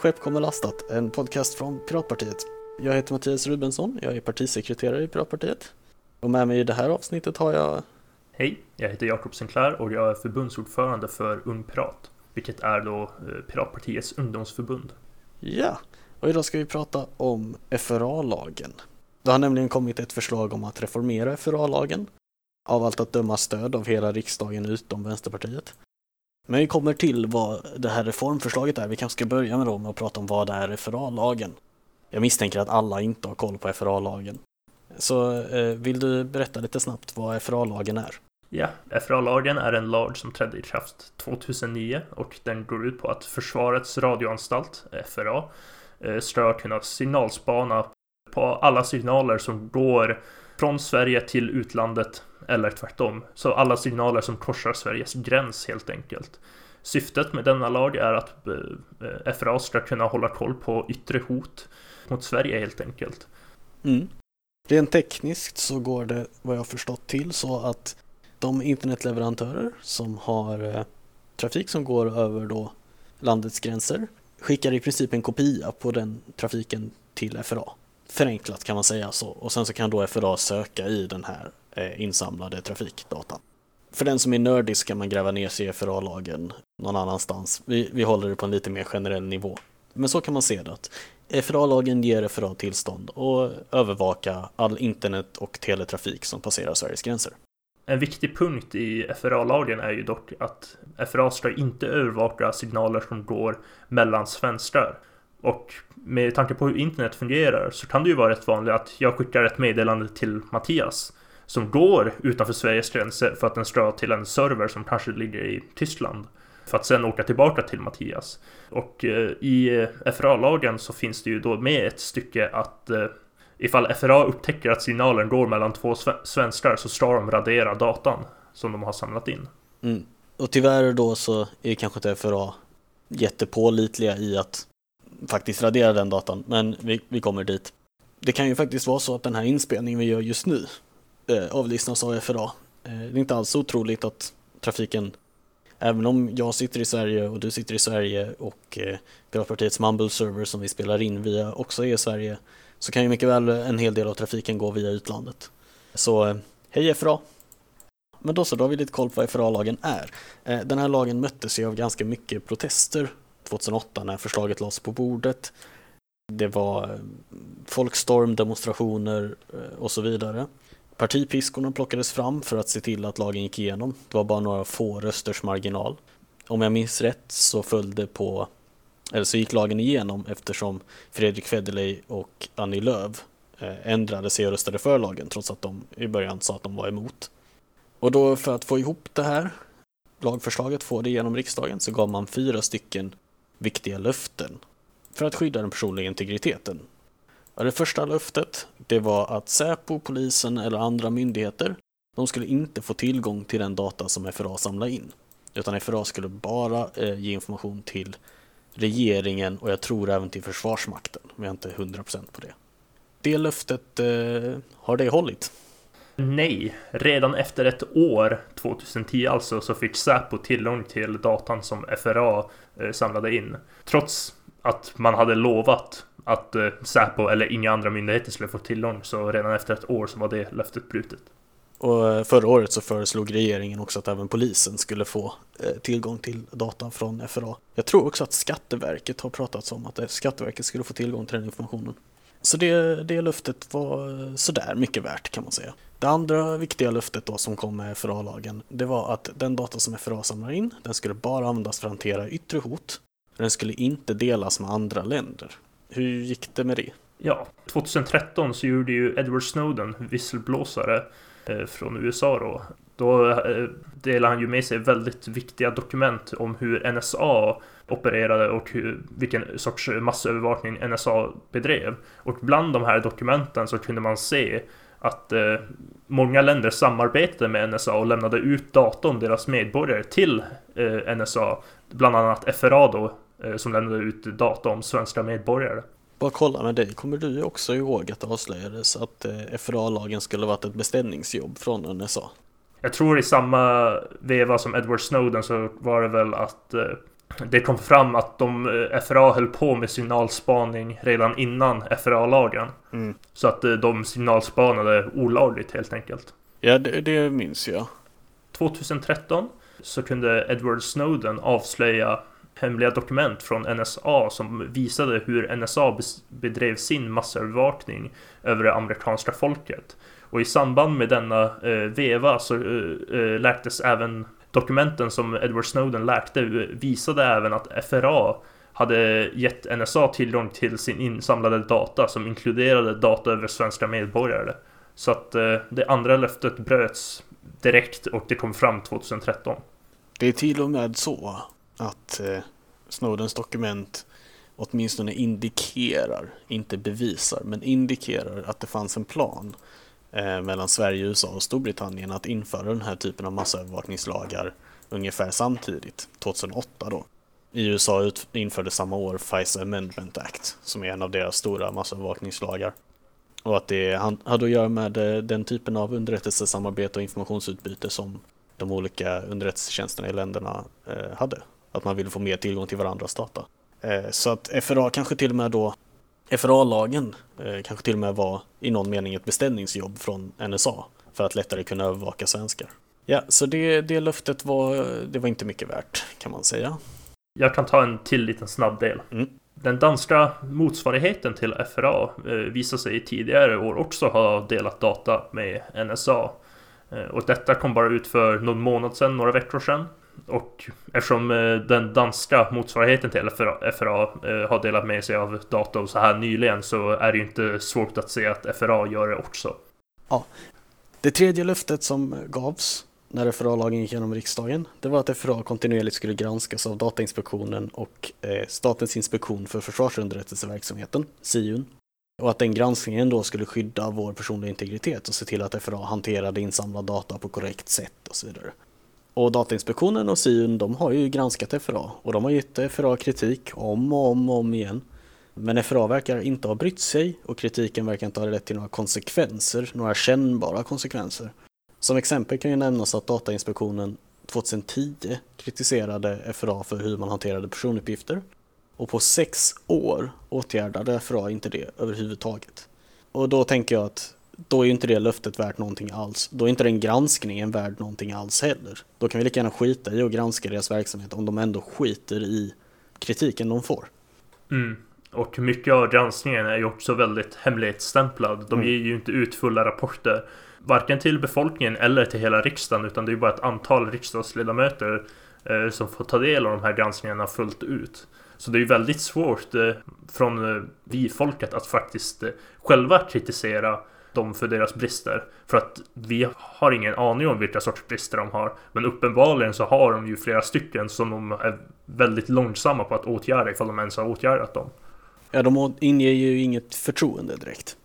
Skepp kommer lastat, en podcast från Piratpartiet. Jag heter Mattias Rubensson, jag är partisekreterare i Piratpartiet. Och med mig i det här avsnittet har jag... Hej, jag heter Jakob Sinclair och jag är förbundsordförande för Ung Pirat, vilket är då eh, Piratpartiets ungdomsförbund. Ja, och idag ska vi prata om FRA-lagen. Det har nämligen kommit ett förslag om att reformera FRA-lagen. Av allt att döma stöd av hela riksdagen utom Vänsterpartiet. Men vi kommer till vad det här reformförslaget är. Vi kanske ska börja med, då med att prata om vad det är FRA-lagen. Jag misstänker att alla inte har koll på FRA-lagen. Så eh, vill du berätta lite snabbt vad FRA-lagen är? Ja, FRA-lagen är en lag som trädde i kraft 2009 och den går ut på att Försvarets radioanstalt, FRA, eh, ska kunna signalspana på alla signaler som går från Sverige till utlandet eller tvärtom. Så alla signaler som korsar Sveriges gräns helt enkelt. Syftet med denna lag är att eh, FRA ska kunna hålla koll på yttre hot mot Sverige helt enkelt. Mm. Rent tekniskt så går det vad jag förstått till så att de internetleverantörer som har eh, trafik som går över då landets gränser skickar i princip en kopia på den trafiken till FRA. Förenklat kan man säga så och sen så kan då FRA söka i den här Eh, insamlade trafikdata. För den som är nördig så kan man gräva ner sig i FRA-lagen någon annanstans. Vi, vi håller det på en lite mer generell nivå. Men så kan man se det att FRA-lagen ger FRA tillstånd att övervaka all internet och teletrafik som passerar Sveriges gränser. En viktig punkt i FRA-lagen är ju dock att FRA ska inte övervaka signaler som går mellan svenskar. Och med tanke på hur internet fungerar så kan det ju vara rätt vanligt att jag skickar ett meddelande till Mattias som går utanför Sveriges gränser för att den ska till en server som kanske ligger i Tyskland. För att sen åka tillbaka till Mattias. Och eh, i eh, FRA-lagen så finns det ju då med ett stycke att eh, ifall FRA upptäcker att signalen går mellan två svenskar så ska de radera datan som de har samlat in. Mm. Och tyvärr då så är kanske inte FRA jättepålitliga i att faktiskt radera den datan, men vi, vi kommer dit. Det kan ju faktiskt vara så att den här inspelningen vi gör just nu Eh, avlyssnas av FRA. Eh, det är inte alls otroligt att trafiken, även om jag sitter i Sverige och du sitter i Sverige och eh, Piratpartiets Mumble server som vi spelar in via också är i Sverige, så kan ju mycket väl en hel del av trafiken gå via utlandet. Så eh, hej FRA! Men då så, då har vi lite koll på vad FRA-lagen är. Eh, den här lagen möttes ju av ganska mycket protester 2008 när förslaget lades på bordet. Det var eh, folkstorm, demonstrationer eh, och så vidare. Partipiskorna plockades fram för att se till att lagen gick igenom. Det var bara några få rösters marginal. Om jag minns rätt så följde på, eller så gick lagen igenom eftersom Fredrik Federley och Annie Lööf eh, ändrade sig och röstade för lagen trots att de i början sa att de var emot. Och då för att få ihop det här lagförslaget, få det genom riksdagen, så gav man fyra stycken viktiga löften för att skydda den personliga integriteten. Det första löftet, det var att Säpo, polisen eller andra myndigheter, de skulle inte få tillgång till den data som FRA samlade in. Utan FRA skulle bara eh, ge information till regeringen och jag tror även till Försvarsmakten, men jag är inte 100% på det. Det löftet, eh, har det hållit? Nej, redan efter ett år, 2010 alltså, så fick Säpo tillgång till datan som FRA eh, samlade in. Trots att man hade lovat att eh, Säpo eller inga andra myndigheter skulle få tillgång. Så redan efter ett år så var det löftet brutet. Och eh, förra året så föreslog regeringen också att även polisen skulle få eh, tillgång till data från FRA. Jag tror också att Skatteverket har pratat om att eh, Skatteverket skulle få tillgång till den informationen. Så det, det löftet var sådär mycket värt kan man säga. Det andra viktiga löftet då som kom med FRA-lagen, det var att den data som FRA samlar in, den skulle bara användas för att hantera yttre hot. Den skulle inte delas med andra länder. Hur gick det med det? Ja, 2013 så gjorde ju Edward Snowden, visselblåsare eh, från USA då, då eh, delade han ju med sig väldigt viktiga dokument om hur NSA opererade och hur, vilken sorts massövervakning NSA bedrev. Och bland de här dokumenten så kunde man se att eh, många länder samarbetade med NSA och lämnade ut data om deras medborgare till eh, NSA. Bland annat FRA då, som lämnade ut data om svenska medborgare. Bara kolla med dig, kommer du också ihåg att det avslöjades att eh, FRA-lagen skulle varit ett beställningsjobb från NSA? Jag tror i samma veva som Edward Snowden så var det väl att det kom fram att de, eh, FRA höll på med signalspaning redan innan FRA-lagen. Mm. Så att eh, de signalspanade olagligt helt enkelt. Ja, det, det minns jag. 2013 så kunde Edward Snowden avslöja hemliga dokument från NSA som visade hur NSA bedrev sin massövervakning över det amerikanska folket. Och i samband med denna eh, veva så eh, eh läktes även dokumenten som Edward Snowden läkte eh, visade även att FRA hade gett NSA tillgång till sin insamlade data som inkluderade data över svenska medborgare. Så att eh, det andra löftet bröts direkt och det kom fram 2013. Det är till och med så att eh, Snowdens dokument åtminstone indikerar, inte bevisar, men indikerar att det fanns en plan eh, mellan Sverige, USA och Storbritannien att införa den här typen av massövervakningslagar ungefär samtidigt, 2008 då. I USA införde samma år FISA Amendment Act som är en av deras stora massövervakningslagar. Och att det hade att göra med eh, den typen av underrättelsesamarbete och informationsutbyte som de olika underrättelsetjänsterna i länderna eh, hade. Att man ville få mer tillgång till varandras data. Eh, så att FRA kanske till och med då FRA-lagen kanske till och med var i någon mening ett beställningsjobb från NSA för att lättare kunna övervaka svenskar. Ja, så det, det löftet var, det var inte mycket värt kan man säga. Jag kan ta en till liten snabb del. Mm. Den danska motsvarigheten till FRA eh, visar sig tidigare år också ha delat data med NSA. Eh, och detta kom bara ut för någon månad sedan, några veckor sedan. Och eftersom eh, den danska motsvarigheten till FRA, FRA eh, har delat med sig av data så här nyligen så är det ju inte svårt att se att FRA gör det också. Ja. Det tredje löftet som gavs när FRA-lagen gick igenom riksdagen, det var att FRA kontinuerligt skulle granskas av Datainspektionen och eh, Statens inspektion för försvarsunderrättelseverksamheten, SIUN. Och att den granskningen då skulle skydda vår personliga integritet och se till att FRA hanterade insamlad data på korrekt sätt och så vidare. Och Datainspektionen och SIUN de har ju granskat FRA och de har gett FRA kritik om och om och om igen. Men FRA verkar inte ha brytt sig och kritiken verkar inte ha lett till några konsekvenser, några kännbara konsekvenser. Som exempel kan ju nämnas att Datainspektionen 2010 kritiserade FRA för hur man hanterade personuppgifter och på sex år åtgärdade FRA inte det överhuvudtaget. Och då tänker jag att då är inte det löftet värt någonting alls. Då är inte den granskningen värd någonting alls heller. Då kan vi lika gärna skita i att granska deras verksamhet om de ändå skiter i kritiken de får. Mm. Och mycket av granskningen är ju också väldigt hemlighetsstämplad. De mm. ger ju inte ut fulla rapporter varken till befolkningen eller till hela riksdagen utan det är bara ett antal riksdagsledamöter eh, som får ta del av de här granskningarna fullt ut. Så det är ju väldigt svårt eh, från eh, vi folket att faktiskt eh, själva kritisera dem för deras brister. För att vi har ingen aning om vilka sorts brister de har. Men uppenbarligen så har de ju flera stycken som de är väldigt långsamma på att åtgärda ifall de ens har åtgärdat dem. Ja, de inger ju inget förtroende direkt.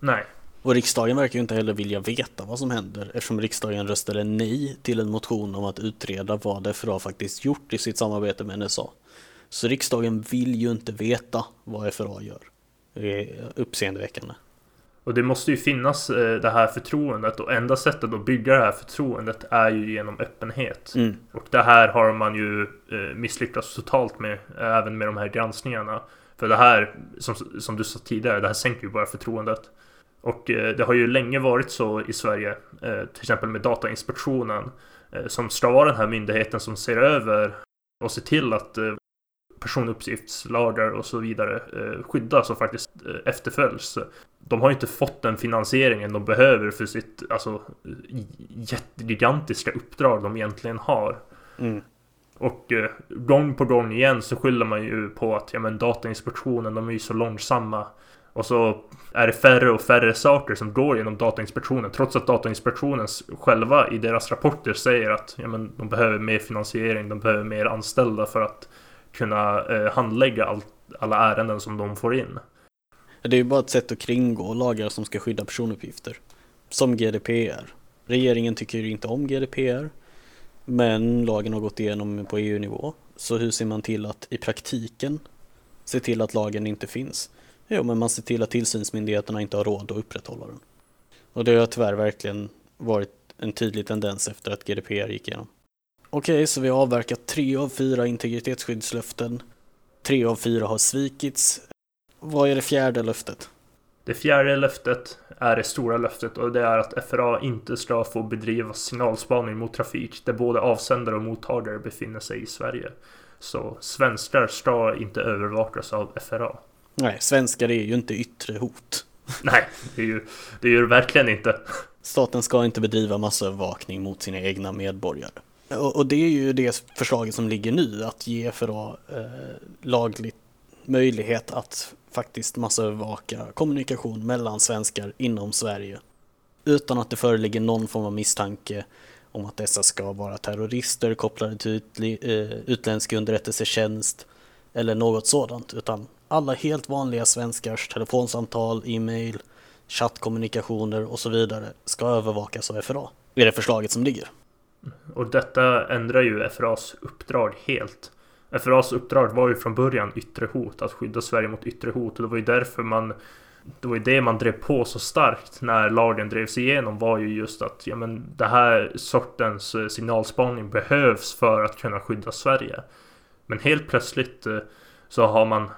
Nej. Och riksdagen verkar ju inte heller vilja veta vad som händer eftersom riksdagen röstade nej till en motion om att utreda vad FRA faktiskt gjort i sitt samarbete med NSA. Så riksdagen vill ju inte veta vad FRA gör. Det är uppseendeväckande. Och det måste ju finnas eh, det här förtroendet och enda sättet att bygga det här förtroendet är ju genom öppenhet. Mm. Och det här har man ju eh, misslyckats totalt med, även med de här granskningarna. För det här, som, som du sa tidigare, det här sänker ju bara förtroendet. Och eh, det har ju länge varit så i Sverige, eh, till exempel med Datainspektionen, eh, som ska vara den här myndigheten som ser över och ser till att personuppgiftslagar och så vidare skyddas och faktiskt efterföljs. De har inte fått den finansieringen de behöver för sitt alltså, gigantiska uppdrag de egentligen har. Mm. Och gång på gång igen så skyller man ju på att ja, men Datainspektionen de är ju så långsamma. Och så är det färre och färre saker som går genom Datainspektionen trots att Datainspektionen själva i deras rapporter säger att ja, men, de behöver mer finansiering, de behöver mer anställda för att kunna eh, handlägga all, alla ärenden som de får in. Det är ju bara ett sätt att kringgå lagar som ska skydda personuppgifter. Som GDPR. Regeringen tycker ju inte om GDPR. Men lagen har gått igenom på EU-nivå. Så hur ser man till att i praktiken se till att lagen inte finns? Jo, men man ser till att tillsynsmyndigheterna inte har råd att upprätthålla den. Och det har tyvärr verkligen varit en tydlig tendens efter att GDPR gick igenom. Okej, så vi har avverkat tre av fyra integritetsskyddslöften. Tre av fyra har svikits. Vad är det fjärde löftet? Det fjärde löftet är det stora löftet och det är att FRA inte ska få bedriva signalspaning mot trafik där både avsändare och mottagare befinner sig i Sverige. Så svenskar ska inte övervakas av FRA. Nej, svenskar är ju inte yttre hot. Nej, det är ju det är ju verkligen inte. Staten ska inte bedriva massövervakning mot sina egna medborgare. Och, och det är ju det förslaget som ligger nu, att ge FRA eh, laglig möjlighet att faktiskt massövervaka kommunikation mellan svenskar inom Sverige utan att det föreligger någon form av misstanke om att dessa ska vara terrorister kopplade till eh, utländsk underrättelsetjänst eller något sådant utan alla helt vanliga svenskars telefonsamtal, e-mail, chattkommunikationer och så vidare ska övervakas av FRA. Det är det förslaget som ligger. Och detta ändrar ju FRAs uppdrag helt. FRAs uppdrag var ju från början yttre hot, att skydda Sverige mot yttre hot. Och det var ju därför man det var ju det man drev på så starkt när lagen drevs igenom var ju just att ja, men det här sortens eh, signalspaning behövs för att kunna skydda Sverige. Men helt plötsligt eh, så har man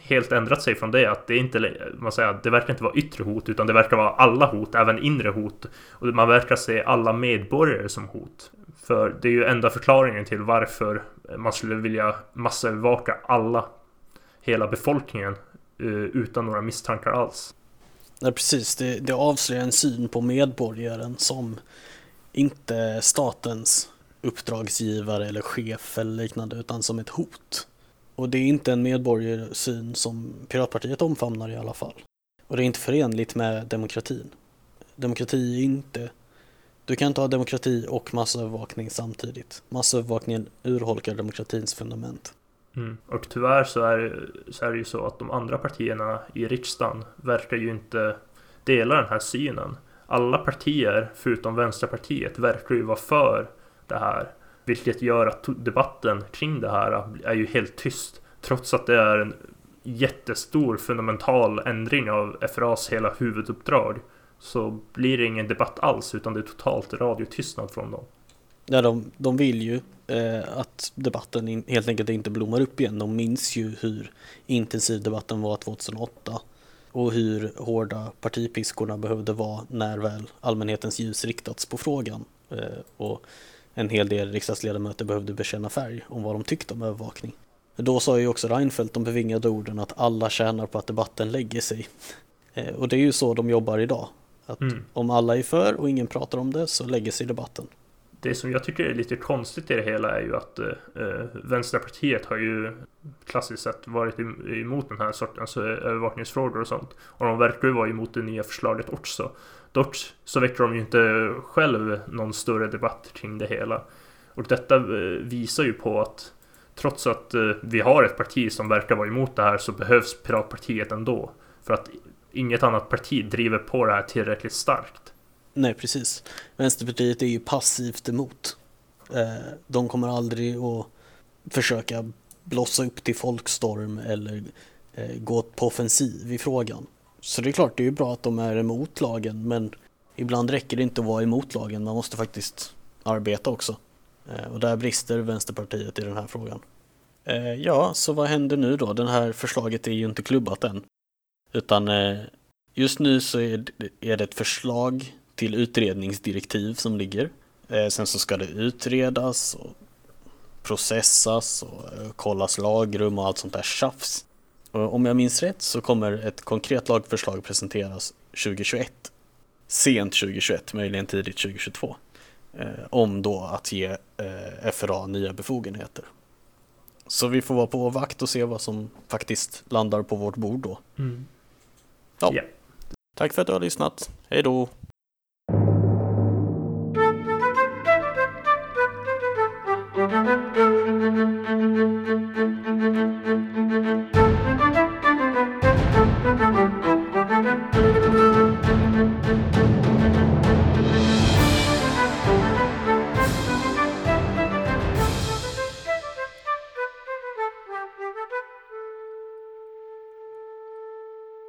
helt ändrat sig från det. Att det inte, man säger, det verkar inte vara yttre hot utan det verkar vara alla hot, även inre hot. Och man verkar se alla medborgare som hot. För det är ju enda förklaringen till varför man skulle vilja massövervaka alla, hela befolkningen eh, utan några misstankar alls. Nej precis, det, det avslöjar en syn på medborgaren som inte statens uppdragsgivare eller chef eller liknande utan som ett hot. Och det är inte en medborgarsyn som Piratpartiet omfamnar i alla fall. Och det är inte förenligt med demokratin. Demokrati är inte... Du kan inte ha demokrati och massövervakning samtidigt. Massövervakningen urholkar demokratins fundament. Mm. Och tyvärr så är, så är det ju så att de andra partierna i riksdagen verkar ju inte dela den här synen. Alla partier förutom Vänsterpartiet verkar ju vara för det här. Vilket gör att debatten kring det här är ju helt tyst. Trots att det är en jättestor fundamental ändring av FRAs hela huvuduppdrag. Så blir det ingen debatt alls utan det är totalt radiotystnad från dem. Ja, de, de vill ju eh, att debatten in, helt enkelt inte blommar upp igen. De minns ju hur intensiv debatten var 2008 och hur hårda partipiskorna behövde vara när väl allmänhetens ljus riktats på frågan. Eh, och en hel del riksdagsledamöter behövde bekänna färg om vad de tyckte om övervakning. Då sa ju också Reinfeldt de bevingade orden att alla tjänar på att debatten lägger sig. Eh, och det är ju så de jobbar idag. Att mm. om alla är för och ingen pratar om det så lägger sig debatten. Det som jag tycker är lite konstigt i det hela är ju att eh, Vänsterpartiet har ju klassiskt sett varit emot den här sortens eh, övervakningsfrågor och sånt. Och de verkar ju vara emot det nya förslaget också. Dock så väcker de ju inte själv någon större debatt kring det hela. Och detta eh, visar ju på att trots att eh, vi har ett parti som verkar vara emot det här så behövs Piratpartiet ändå. För att inget annat parti driver på det här tillräckligt starkt. Nej, precis. Vänsterpartiet är ju passivt emot. Eh, de kommer aldrig att försöka blossa upp till folkstorm eller gå på offensiv i frågan. Så det är klart, det är ju bra att de är emot lagen, men ibland räcker det inte att vara emot lagen, man måste faktiskt arbeta också. Eh, och där brister Vänsterpartiet i den här frågan. Eh, ja, så vad händer nu då? Det här förslaget är ju inte klubbat än. Utan eh, just nu så är det ett förslag till utredningsdirektiv som ligger. Sen så ska det utredas och processas och kollas lagrum och allt sånt där tjafs. Om jag minns rätt så kommer ett konkret lagförslag presenteras 2021. Sent 2021, möjligen tidigt 2022. Eh, om då att ge eh, FRA nya befogenheter. Så vi får vara på vakt och se vad som faktiskt landar på vårt bord då. Mm. Ja. Yeah. Tack för att du har lyssnat. Hej då!